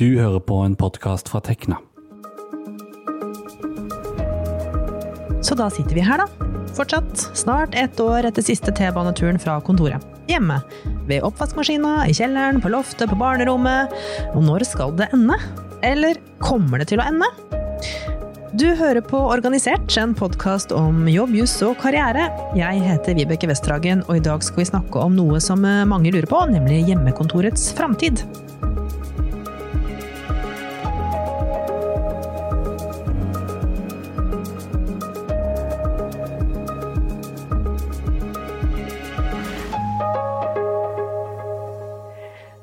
Du hører på en podkast fra Tekna. Så da sitter vi her, da. Fortsatt. Snart ett år etter siste T-baneturen fra kontoret. Hjemme. Ved oppvaskmaskina, i kjelleren, på loftet, på barnerommet. Og når skal det ende? Eller kommer det til å ende? Du hører på Organisert, en podkast om jobb, juss og karriere. Jeg heter Vibeke Westhagen, og i dag skal vi snakke om noe som mange lurer på, nemlig hjemmekontorets framtid.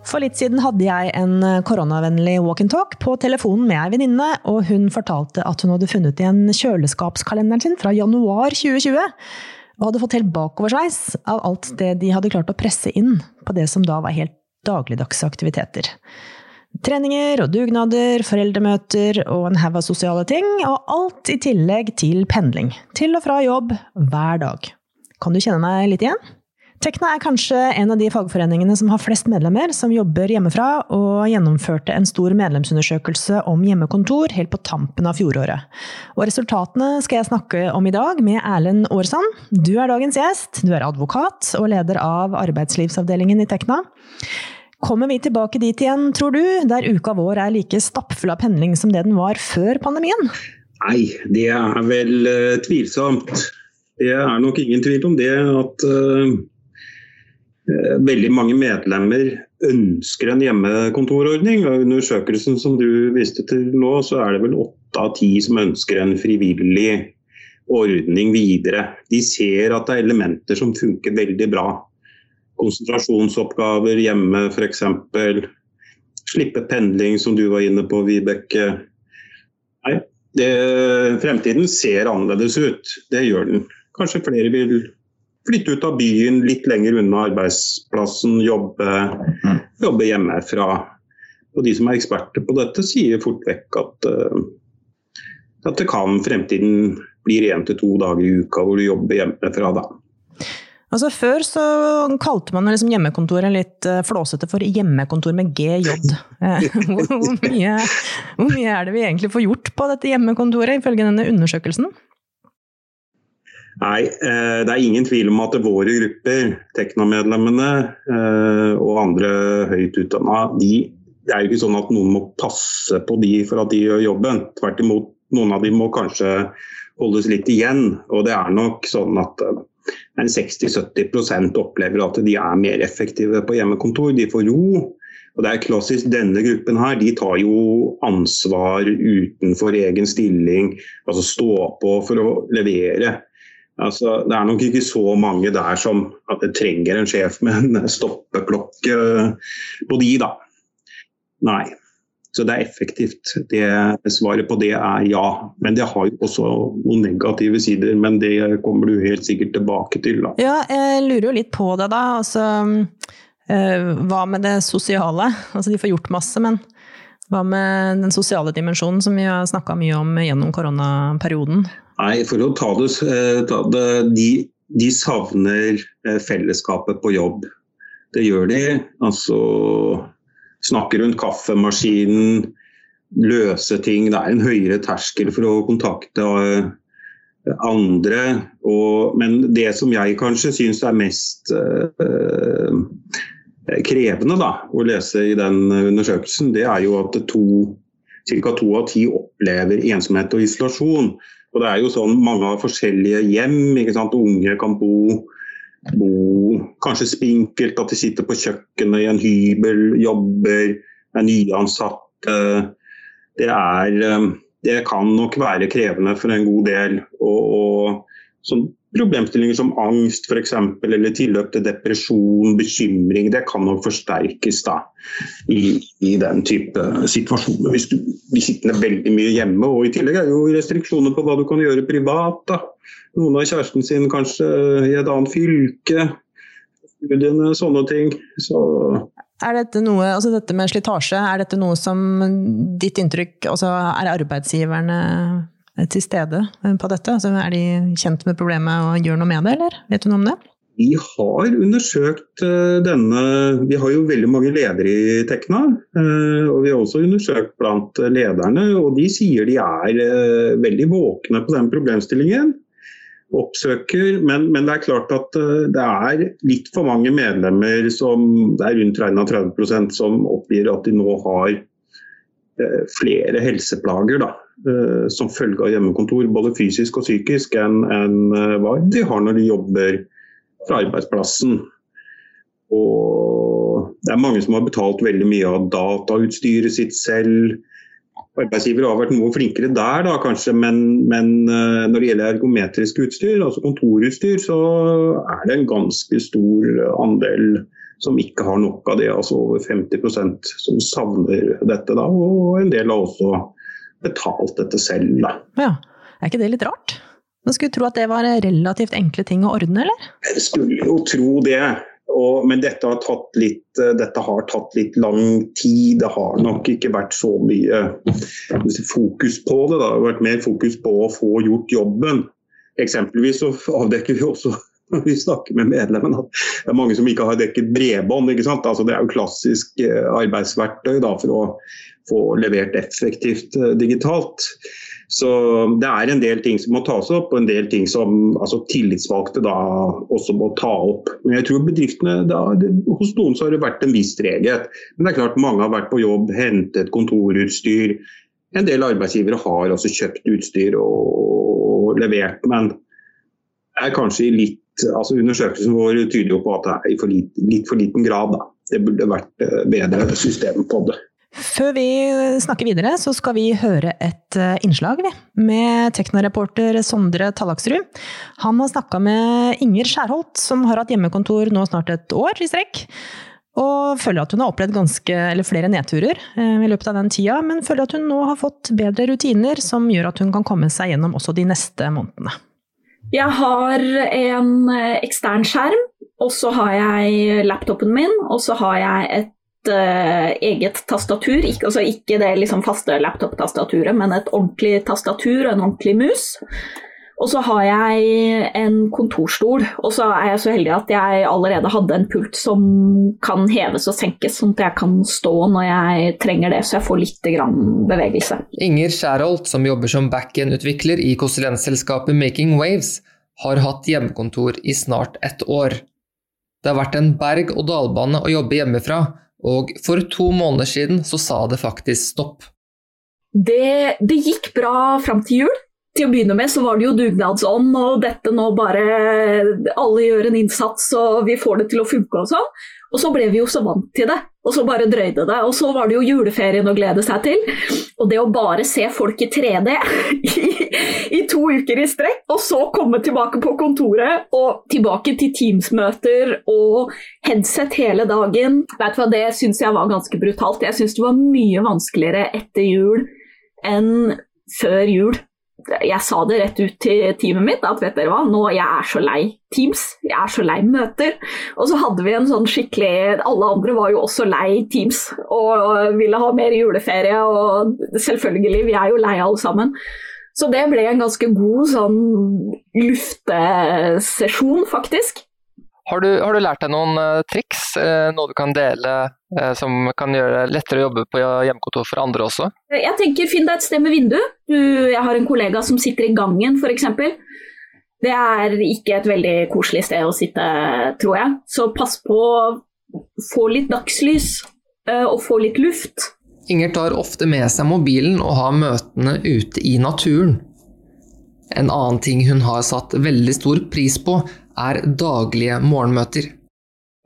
For litt siden hadde jeg en eh, koronavennlig walk and talk på telefonen med ei venninne, og hun fortalte at hun hadde funnet igjen kjøleskapskalenderen sin fra januar 2020. Og hadde fått helt bakoversveis av alt det de hadde klart å presse inn på det som da var helt dagligdagse aktiviteter. Treninger og dugnader, foreldremøter og en haug av sosiale ting, og alt i tillegg til pendling. Til og fra jobb hver dag. Kan du kjenne meg litt igjen? Tekna er kanskje en av de fagforeningene som har flest medlemmer som jobber hjemmefra, og gjennomførte en stor medlemsundersøkelse om hjemmekontor helt på tampen av fjoråret. Og resultatene skal jeg snakke om i dag med Erlend Aarsand. Du er dagens gjest. Du er advokat og leder av arbeidslivsavdelingen i Tekna. Kommer vi tilbake dit igjen, tror du, der uka vår er like stappfull av pendling som det den var før pandemien? Nei, det er vel uh, tvilsomt. Det er nok ingen tvil om det at uh veldig mange medlemmer ønsker en hjemmekontorordning. og Undersøkelsen som du viste til nå, så er det vel åtte av ti som ønsker en frivillig ordning videre. De ser at det er elementer som funker veldig bra. Konsentrasjonsoppgaver hjemme f.eks. Slippe pendling, som du var inne på, Vibeke. Nei, det, fremtiden ser annerledes ut. Det gjør den. Kanskje flere vil flytte ut av byen, litt lenger unna arbeidsplassen, jobbe, mm. jobbe hjemmefra. Og De som er eksperter på dette, sier fort vekk at, uh, at det kan fremtiden blir én til to dager i uka hvor du jobber hjemmefra. da. Altså Før så kalte man liksom hjemmekontoret litt eh, flåsete for hjemmekontor med GJ. Eh, hvor, hvor, mye, hvor mye er det vi egentlig får gjort på dette hjemmekontoret, ifølge denne undersøkelsen? Nei, eh, det er ingen tvil om at våre grupper, Tekna-medlemmene eh, og andre høyt utdanna, de, det er jo ikke sånn at noen må passe på de for at de gjør jobben. Tvert imot, noen av de må kanskje holdes litt igjen. Og det er nok sånn at eh, en 60-70 opplever at de er mer effektive på hjemmekontor. De får ro. Og det er klassisk, Denne gruppen her, de tar jo ansvar utenfor egen stilling. Altså stå på for å levere. Altså, det er nok ikke så mange der som trenger en sjef med en stoppeklokke på de, da. Nei. Så det er effektivt. Det, svaret på det er ja. Men det har jo også noen negative sider. Men det kommer du helt sikkert tilbake til. Da. Ja, jeg lurer jo litt på det, da. Altså, eh, hva med det sosiale? Altså, de får gjort masse, men hva med den sosiale dimensjonen som vi har snakka mye om gjennom koronaperioden? Nei, for å ta det, eh, ta det de, de, savner eh, fellesskapet på jobb. Det gjør de. Altså snakke rundt kaffemaskinen, løse ting. Det er en høyere terskel for å kontakte eh, andre. Og, men det som jeg kanskje syns er mest øh, krevende da, å lese i den undersøkelsen, det er jo at ca. to av ti opplever ensomhet og isolasjon. Og det er jo sånn Mange har forskjellige hjem. ikke sant? Unge kan bo, bo kanskje spinkelt, at de sitter på kjøkkenet i en hybel, jobber, er nyansatte. Det, er, eh, det kan nok være krevende for en god del. Og, og sånn Problemstillinger som angst for eksempel, eller tilløp til depresjon, bekymring, det kan nok forsterkes da, i, i, den type situasjoner. Hvis du blir sittende veldig mye hjemme. og I tillegg er jo restriksjoner på hva du kan gjøre privat. da. Noen av kjæresten sin kanskje i et annet fylke. Studiene, sånne ting. Så er dette noe, altså dette med slitasje, er dette noe som ditt inntrykk altså Er arbeidsgiverne til stede på dette? Altså, er de kjent med problemet og gjør noe med det, eller vet du noe om det? Vi har undersøkt eh, denne Vi har jo veldig mange ledere i Tekna. eh, Og vi har også undersøkt blant lederne, og de sier de er eh, veldig våkne på den problemstillingen. Oppsøker, men, men det er klart at eh, det er litt for mange medlemmer som Det er rundt 31% som oppgir at de nå har eh, flere helseplager da, eh, som følge av hjemmekontor, både fysisk og psykisk, enn enn, eh, hva de har når de jobber fra arbeidsplassen. Og det er mange som har betalt veldig mye av datautstyret sitt selv. Arbeidsgivere har vært noe flinkere der, da, kanskje, men, men eh, når det gjelder ergometrisk utstyr, altså kontorutstyr, så er det en ganske stor andel som ikke har nok av det. Altså over 50% som savner dette. Da, og en del har også betalt dette selv. Da. Ja, er ikke det litt rart? Man skulle tro at det var relativt enkle ting å ordne, eller? Jeg skulle jo tro det. Og, men dette har, litt, eh, dette har tatt litt lang tid. Det har nok ikke vært så mye fokus på det. Det har vært mer fokus på å få gjort jobben. Eksempelvis så avdekker vi også når vi snakker med medlemmene at det er mange som ikke har dekket bredbånd. Altså, det er jo klassisk eh, arbeidsverktøy da, for å få levert effektivt eh, digitalt. Så det er en del ting som må tas opp, og en del ting som altså, tillitsvalgte da også må ta opp. Men jeg tror bedriftene, da, det, Hos noen så har det vært en viss treghet. Men det er klart mange har vært på jobb, hentet kontorutstyr. En del arbeidsgivere har også kjøpt utstyr og, og levert, men er kanskje litt altså Undersøkelsen vår tyder jo på at det er i for lite, litt for liten grad. Da. Det burde vært eh, bedre system på det. Før vi snakker videre, så skal vi høre et eh, innslag vi, med Tekna-reporter Sondre Tallaksrud. Han har snakka med Inger Skjærholt, som har hatt hjemmekontor nå snart et år i strekk. Og føler at hun har opplevd ganske, flere nedturer eh, i løpet av den tida, men føler at hun nå har fått bedre rutiner som gjør at hun kan komme seg gjennom også de neste månedene. Jeg har en eh, ekstern skjerm, og så har jeg laptopen min, og så har jeg et uh, eget tastatur. Ikke, altså ikke det liksom faste laptop-tastaturet, men et ordentlig tastatur og en ordentlig mus. Og så har jeg en kontorstol, og så er jeg så heldig at jeg allerede hadde en pult som kan heves og senkes, sånn at jeg kan stå når jeg trenger det, så jeg får litt bevegelse. Inger Skjærholt, som jobber som backend-utvikler i konsulentselskapet Making Waves, har hatt hjemmekontor i snart ett år. Det har vært en berg-og-dal-bane å jobbe hjemmefra, og for to måneder siden så sa det faktisk stopp. Det, det gikk bra fram til jul til å begynne med så var det jo dugnadsånd, og dette nå bare Alle gjør en innsats, og vi får det til å funke og sånn. Og så ble vi jo så vant til det, og så bare drøyde det. Og så var det jo juleferien å glede seg til. Og det å bare se folk i 3D i, i to uker i strekk, og så komme tilbake på kontoret og tilbake til Teams-møter og headset hele dagen, vet du hva, det syns jeg var ganske brutalt. Jeg syns det var mye vanskeligere etter jul enn før jul jeg sa det rett ut til teamet mitt at vet dere hva, nå jeg er så lei Teams, jeg er så lei møter. Og så hadde vi en sånn skikkelig Alle andre var jo også lei Teams og ville ha mer juleferie, og selvfølgelig, vi er jo lei alle sammen. Så det ble en ganske god sånn luftesesjon, faktisk. Har du, har du, lært deg noen uh, triks, uh, noe du kan dele uh, som kan gjøre det lettere å jobbe på hjemmekontor for andre også? Jeg tenker Finn deg et sted med vindu. Du, jeg har en kollega som sitter i gangen f.eks. Det er ikke et veldig koselig sted å sitte, tror jeg. Så pass på å få litt dagslys og få litt luft. Inger tar ofte med seg mobilen og har møtene ute i naturen. En annen ting hun har satt veldig stor pris på, er daglige morgenmøter.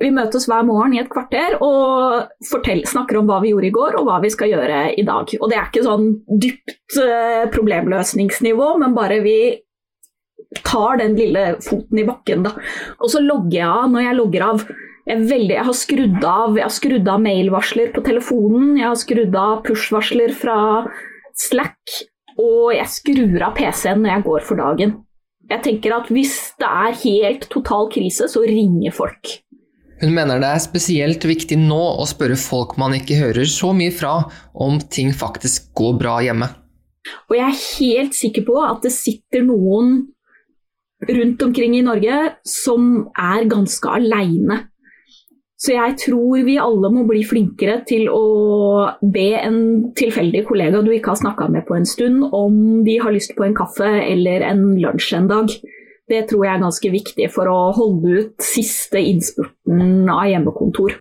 Vi møtes hver morgen i et kvarter og fortell, snakker om hva vi gjorde i går og hva vi skal gjøre i dag. Og Det er ikke sånn dypt uh, problemløsningsnivå, men bare vi tar den lille foten i bakken. Da. Og så logger jeg av når jeg logger av. Jeg, veldig, jeg, har skrudd av, av mailvarsler på telefonen, jeg har skrudd av push-varsler fra Slack, og jeg skrur av PC-en når jeg går for dagen. Jeg tenker at hvis det er helt total krise, så ringer folk. Hun mener det er spesielt viktig nå å spørre folk man ikke hører så mye fra, om ting faktisk går bra hjemme. Og jeg er helt sikker på at det sitter noen rundt omkring i Norge som er ganske aleine. Så jeg tror vi alle må bli flinkere til å be en tilfeldig kollega du ikke har snakka med på en stund, om de har lyst på en kaffe eller en lunsj en dag. Det tror jeg er ganske viktig for å holde ut siste innspurten av hjemmekontor.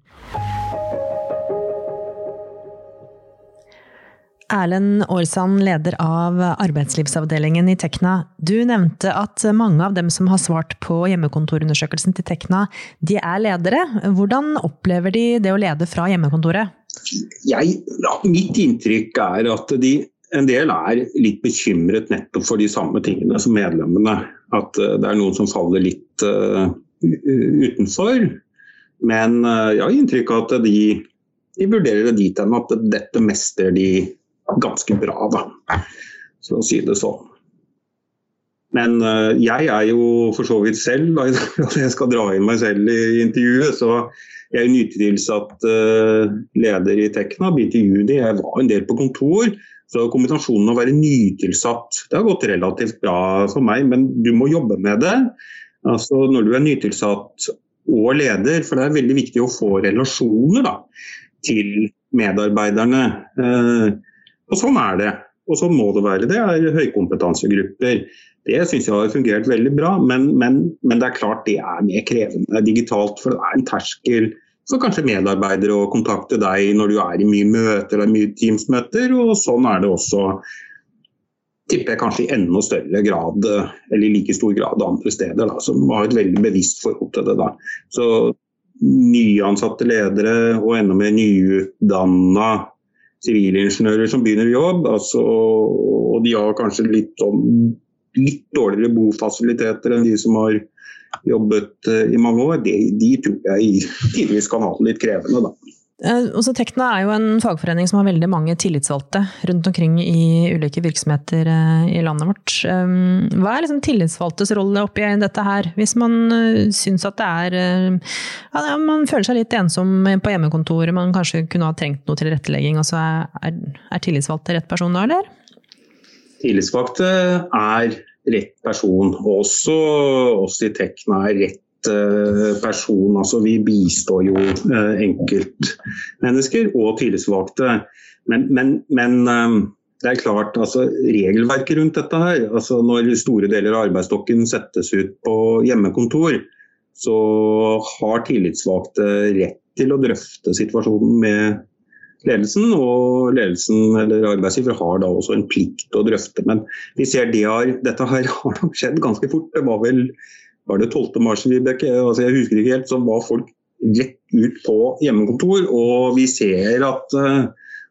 Erlend Aarsand, leder av arbeidslivsavdelingen i Tekna. Du nevnte at mange av dem som har svart på hjemmekontorundersøkelsen til Tekna, de er ledere. Hvordan opplever de det å lede fra hjemmekontoret? Jeg, mitt inntrykk er at de, en del er litt bekymret nettopp for de samme tingene som medlemmene. At uh, det er noen som faller litt uh, utenfor. Men uh, jeg har inntrykk av at de, de vurderer det dit hen at dette mestrer de ganske bra, da. Så å si det sånn. Men uh, jeg er jo for så vidt selv, og jeg skal dra inn meg selv i intervjuet, så jeg er nytilsatt uh, leder i Tekna, begynte i juni. Jeg var en del på kontor. Så kombinasjonen å være nytilsatt Det har gått relativt bra for meg, men du må jobbe med det. Altså Når du er nytilsatt og leder, for det er veldig viktig å få relasjoner da, til medarbeiderne. Og sånn er det. Og sånn må det være. Det er høykompetansegrupper. Det syns jeg har fungert veldig bra, men, men, men, det er klart det er mer krevende digitalt. For det er en terskel for kanskje medarbeidere å kontakte deg når du er i mye møter eller mye Teams-møter. Og sånn er det også tipper jeg kanskje i enda større grad, eller i like stor grad andre steder, da, som har et veldig bevisst forhold til det. da. Så nyansatte ledere og enda mer nyutdanna sivilingeniører som begynner i jobb. Altså, og de har kanskje litt, om, litt, dårligere bofasiliteter enn de som har jobbet uh, i mange år. De, de tror jeg tidvis kan ha det litt krevende, da. Eh, også Tekna er jo en fagforening som har veldig mange tillitsvalgte rundt omkring i ulike virksomheter eh, i landet vårt. Um, hva er liksom tillitsvalgtes rolle oppi dette her, hvis man eh, syns at det er ja, Man føler seg litt ensom på hjemmekontoret, man kanskje kunne ha trengt noe tilrettelegging. Altså er, er tillitsvalgte rett person da, eller? Tillitsvalgte er rett person. Også oss i Tekna er rett person. Altså, vi bistår jo eh, enkeltmennesker og tillitsvalgte. Men, men, men eh, det er klart, altså, regelverket rundt dette her, altså når store deler av arbeidsstokken settes ut på hjemmekontor, så har tillitsvalgte rett til å drøfte situasjonen med ledelsen. Og ledelsen eller arbeidsgiver har da også en plikt til å drøfte. Men vi ser det har, dette her har nok skjedd ganske fort. Det var vel var det 12. mars, Vibeke, altså jeg husker ikke helt, så var folk rett ut på hjemmekontor. Og vi ser at uh,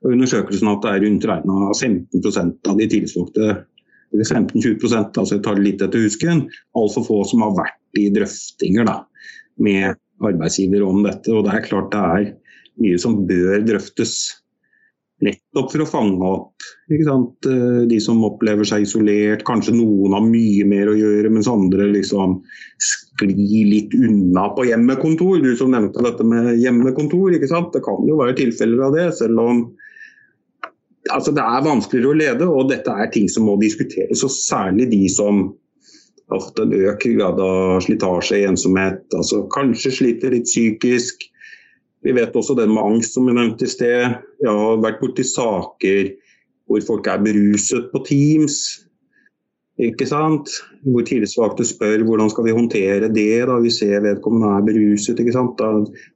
undersøkelsen at det er rundt regna 15 av de tillitsvalgte eller 15-20% altså jeg tar litt etter husken, altfor få som har vært i drøftinger da, med arbeidsgiver om dette. Og det er klart det er mye som bør drøftes Nettopp for å fange opp eh, de som opplever seg isolert. Kanskje noen har mye mer å gjøre, mens andre liksom sklir litt unna på hjemmekontor. Du som nevnte dette med hjemmekontor. Det kan jo være tilfeller av det, selv om altså det er vanskeligere å lede. Og dette er ting som må diskuteres. Og særlig de som ofte en økt grad av slitasje, ensomhet, altså kanskje sliter litt psykisk vi vet også den med angst, som vi nevnte i sted. Jeg har vært borti saker hvor folk er beruset på Teams. Ikke sant? Hvor tillitsvalgte spør hvordan skal vi håndtere det da vi ser vedkommende er beruset. ikke sant? Da,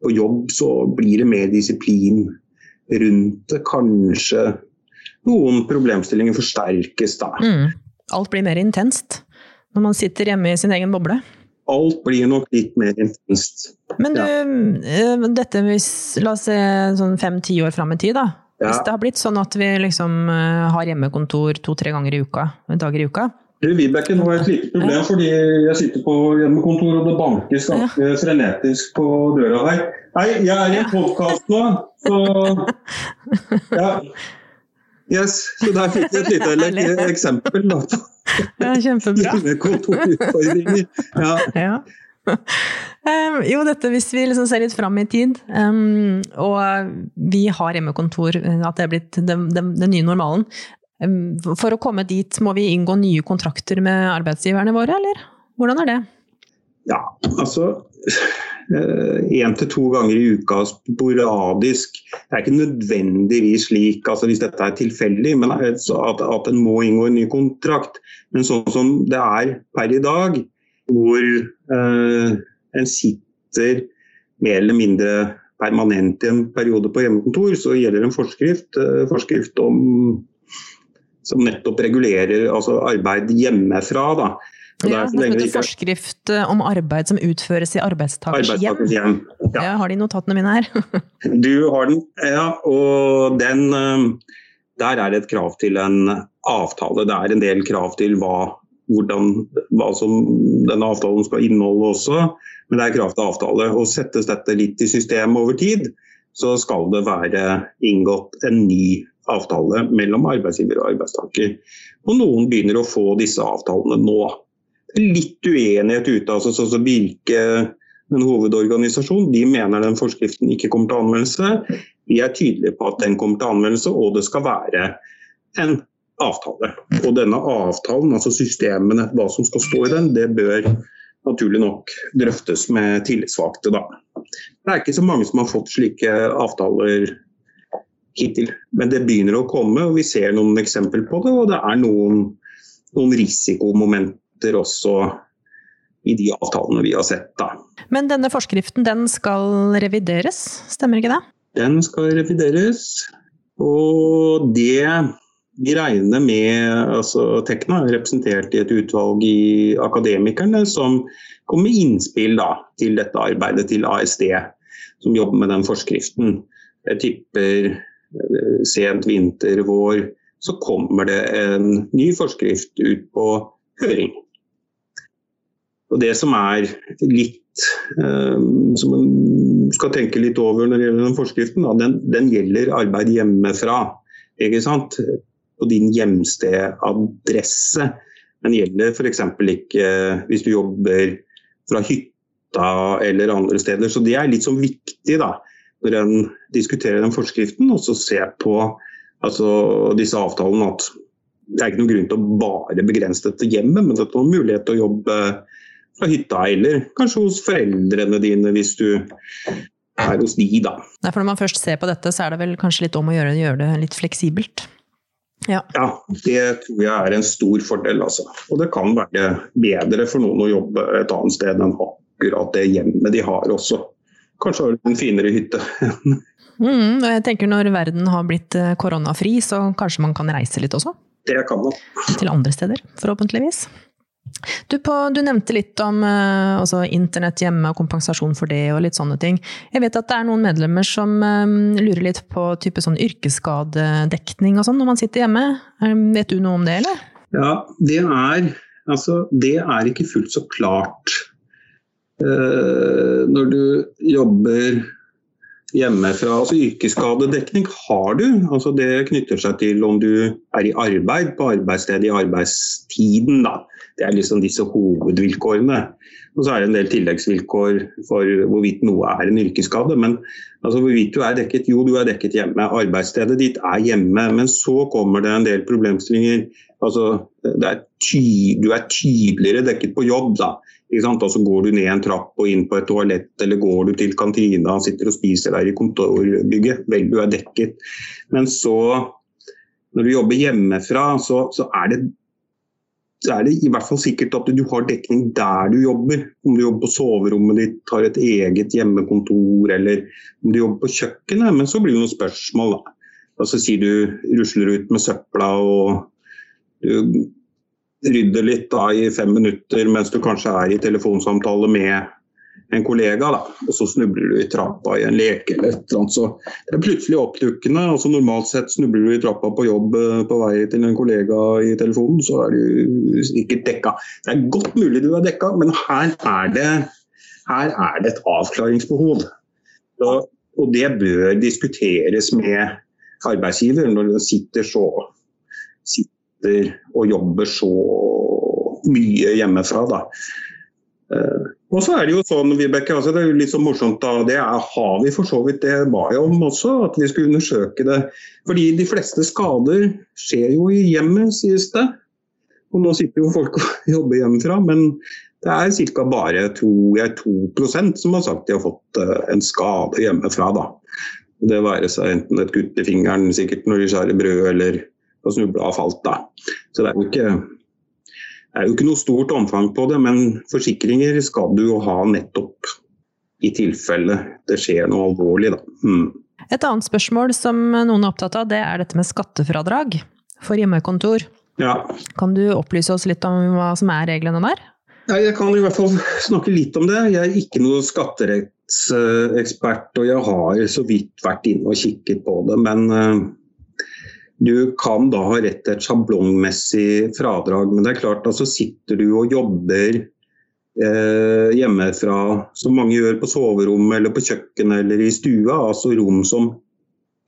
på jobb så blir det mer disiplin rundt det. Kanskje noen problemstillinger forsterkes da. Mm. Alt blir mer intenst når man sitter hjemme i sin egen boble? Alt blir nok litt mer intenst. Men du, ja. Eh, dette hvis, la oss se sånn fem-ti år fram i tid, da. Ja. Hvis det har blitt sånn at vi liksom eh, har hjemmekontor to-tre ganger i uka, dager i uka. Du, Vibeke, nå har jeg et lite problem ja. fordi jeg sitter på hjemmekontor og det bankes ganske frenetisk på døra her. Nei, jeg er i en podkast nå, så ja. Yes, så der fikk jeg et lite eksempel. Da. Ja, kjempebra. Ja. ja. Um, jo, dette hvis vi liksom ser litt fram i tid, um, og vi har hjemmekontor, at det er blitt den, den, den nye normalen. Um, for å komme dit, må vi inngå nye kontrakter med arbeidsgiverne våre, eller? Hvordan er det? Ja, altså én eh, til to ganger i uka sporadisk. Det er ikke nødvendigvis slik altså hvis dette er tilfeldig, men at, at en må inngå en ny kontrakt. Men sånn som det er per i dag, hvor eh, en sitter mer eller mindre permanent i en periode på hjemmekontor, så gjelder en forskrift, eh, forskrift om, som nettopp regulerer altså arbeid hjemmefra. Da. Ja, det er forskrift eh, om arbeid som utføres i arbeidstakers hjem. hjem. Ja. Jeg har de notatene mine her. du har den, ja. Og den eh, Der er det et krav til en avtale. Det er en del krav til hva, hvordan, hva som denne avtalen skal inneholde også. Men det er krav til avtale. Og settes dette litt i system over tid, så skal det være inngått en ny avtale mellom arbeidsgiver og arbeidstaker. Og noen begynner å få disse avtalene nå litt uenighet ute. altså sånn som Virke, en hovedorganisasjon, de mener den forskriften ikke kommer til anvendelse. Vi er tydelige på at den kommer til anvendelse, og det skal være en avtale. Og denne avtalen, altså systemene, hva som skal stå i den, det bør naturlig nok drøftes med tillitsvalgte. Da. Det er ikke så mange som har fått slike avtaler hittil, men det begynner å komme. og Vi ser noen eksempler på det, og det er noen, noen risikomomenter elementer også i de avtalene vi har sett. Da. Men denne forskriften den skal revideres, stemmer ikke det? Den skal revideres. Og det vi regner med altså Tekna er representert i et utvalg i Akademikerne som kommer med innspill da, til dette arbeidet til ASD, som jobber med den forskriften. Jeg tipper eh, sent vinter, vår, så kommer det en ny forskrift ut på høring. Og Det som er litt um, som man skal tenke litt over når det gjelder den forskriften, den, den, gjelder arbeid hjemmefra. ikke sant? På din hjemstedadresse. Den gjelder f.eks. ikke hvis du jobber fra hytta eller andre steder. Så det er litt sånn viktig da, når en diskuterer den forskriften, og så ser på altså, disse avtalene at det er ikke noen grunn til å bare begrense det til hjemmet, men det er en mulighet til å jobbe fra hytta, eller kanskje hos foreldrene dine hvis du er hos de, da. Nei, for når man først ser på dette, så er det vel kanskje litt om å gjøre, gjøre det litt fleksibelt? Ja. ja. det tror jeg er en stor fordel, altså. Og det kan være bedre for noen å jobbe et annet sted enn akkurat det hjemmet de har også. Kanskje har du en finere hytte. mm, jeg tenker når verden har blitt eh, koronafri, så kanskje man kan reise litt også? Det kan man. Til andre steder, forhåpentligvis. Du, på, du, nevnte litt om uh, altså internett hjemme og kompensasjon for det og litt sånne ting. Jeg vet at det er noen medlemmer som um, lurer litt på type sånn yrkesskadedekning og sånn når man sitter hjemme. Um, vet du noe om det, eller? Ja, det er, altså, det er ikke fullt så klart. Uh, når du jobber hjemmefra. Altså Yrkesskadedekning har du. altså Det knytter seg til om du er i arbeid på arbeidsstedet i arbeidstiden. da. Det er liksom disse hovedvilkårene. Og så er det en del tilleggsvilkår for hvorvidt noe er en yrkesskade. Men altså, hvorvidt du er dekket, jo du er dekket hjemme. Arbeidsstedet ditt er hjemme. Men så kommer det en del problemstillinger. Altså, er ty, du er tydeligere dekket på jobb. da. Altså Går du ned en trapp og inn på et toalett, eller går du til kantina og sitter og spiser der i kontorbygget, vel, du er dekket. Men så, når du jobber hjemmefra, så, så er det så er det i hvert fall sikkert at du har dekning der du jobber. Om du jobber på soverommet ditt, har et eget hjemmekontor eller om du jobber på kjøkkenet. Men så blir det noen spørsmål. da. Altså sier du rusler ut med søpla og du rydder litt da i fem minutter mens du kanskje er i telefonsamtale med en kollega, da, og så snubler du i trappa i en leke eller et eller annet. Så det er plutselig oppdukkende. altså Normalt sett snubler du i trappa på jobb eh, på vei til en kollega i telefonen, så er du sikkert dekka. Det er godt mulig du er dekka, men her er det, her er det et avklaringsbehov. Så, og det bør diskuteres med arbeidsgiver når den sitter så sitter og jobber så mye hjemmefra. da. Uh, og så er Det jo sånn, Vibeke, altså det er jo litt så morsomt da, det er, har vi for så vidt det ba jeg om også, at vi skulle undersøke det. Fordi de fleste skader skjer jo i hjemmet, sies det. Og nå sitter jo folk og jobber hjemmefra, men det er ca. bare tror jeg, 2% som har sagt de har fått eh, en skade hjemmefra. da. Det være seg enten et kutt i fingeren sikkert når de skjærer brød, eller har snubla og falt. da. Så det er, jo ikke, det er jo ikke noe stort omfang på det, men forsikringer skal du jo ha nettopp i tilfelle det skjer noe alvorlig. da. Mm. Et annet spørsmål som noen er opptatt av, det er dette med skattefradrag for hjemmekontor. Ja. Kan du opplyse oss litt om hva som er reglene der? Jeg kan i hvert fall snakke litt om det. Jeg er ikke noe skatterettsekspert, og jeg har så vidt vært inne og kikket på det. Men uh, du kan da ha rett til et sjablongmessig fradrag. Men det er klart, altså sitter du og jobber eh, hjemmefra, som mange gjør på soverommet eller på kjøkkenet eller i stua, altså rom som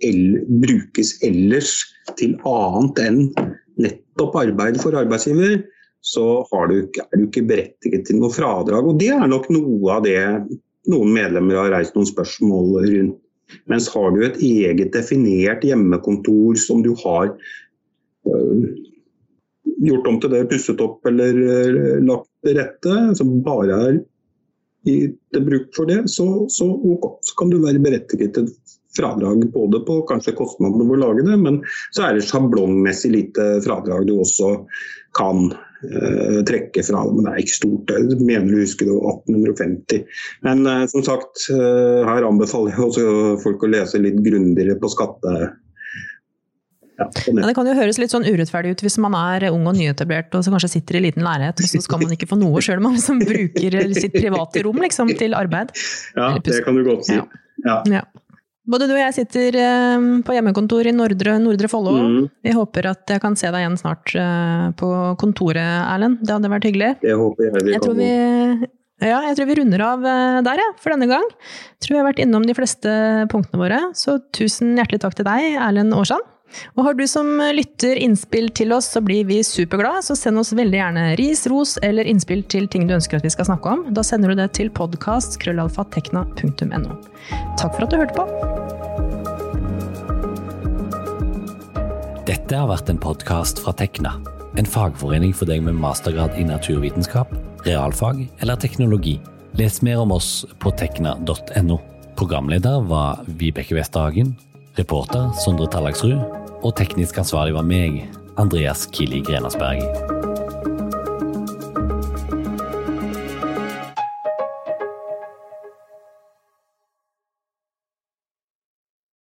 el brukes ellers til annet enn nettopp arbeid for arbeidsgiver, så du, er du ikke berettiget til noe fradrag. Og Det er nok noe av det noen medlemmer har reist noen spørsmål rundt. Mens har du et eget definert hjemmekontor som du har øh, gjort om til det, pusset opp eller øh, lagt til rette, som bare er til bruk for det, så, så, så kan du være berettiget til fradrag både på kanskje kostnadene ved å lage det, men så er det sjablongmessig lite fradrag du også kan uh, trekke fra. det, Men det er ikke stort. Jeg mener du husker det var 1850. Men uh, som sagt, uh, her anbefaler jeg også folk å lese litt grundigere på skatte... Ja, ja, det kan jo høres litt sånn urettferdig ut hvis man er ung og nyetablert og så kanskje sitter i liten leilighet, og så skal man ikke få noe sjøl om man liksom bruker sitt private rom liksom, til arbeid. Ja, det kan du godt si. Ja. Ja. Både du og jeg sitter eh, på hjemmekontor i Nordre, Nordre Follo. Mm. Vi håper at jeg kan se deg igjen snart eh, på kontoret, Erlend. Det hadde vært hyggelig. Det håper jeg vi jeg tror Vi, ja, jeg tror vi runder av eh, der, ja, for denne gang. Jeg tror vi har vært innom de fleste punktene våre. Så tusen hjertelig takk til deg, Erlend Aarsand. Og har du som lytter innspill til oss, så blir vi superglade. Så send oss veldig gjerne ris, ros eller innspill til ting du ønsker at vi skal snakke om. Da sender du det til podkast.krøllalfatekna.no. Takk for at du hørte på. Dette har vært en podkast fra Tekna. En fagforening for deg med mastergrad i naturvitenskap, realfag eller teknologi. Les mer om oss på tekna.no. Programleder var Vibeke Westhagen. Reporter Sondre Tallagsrud og teknisk ansvarlig var meg, Andreas Kili Grenasberg.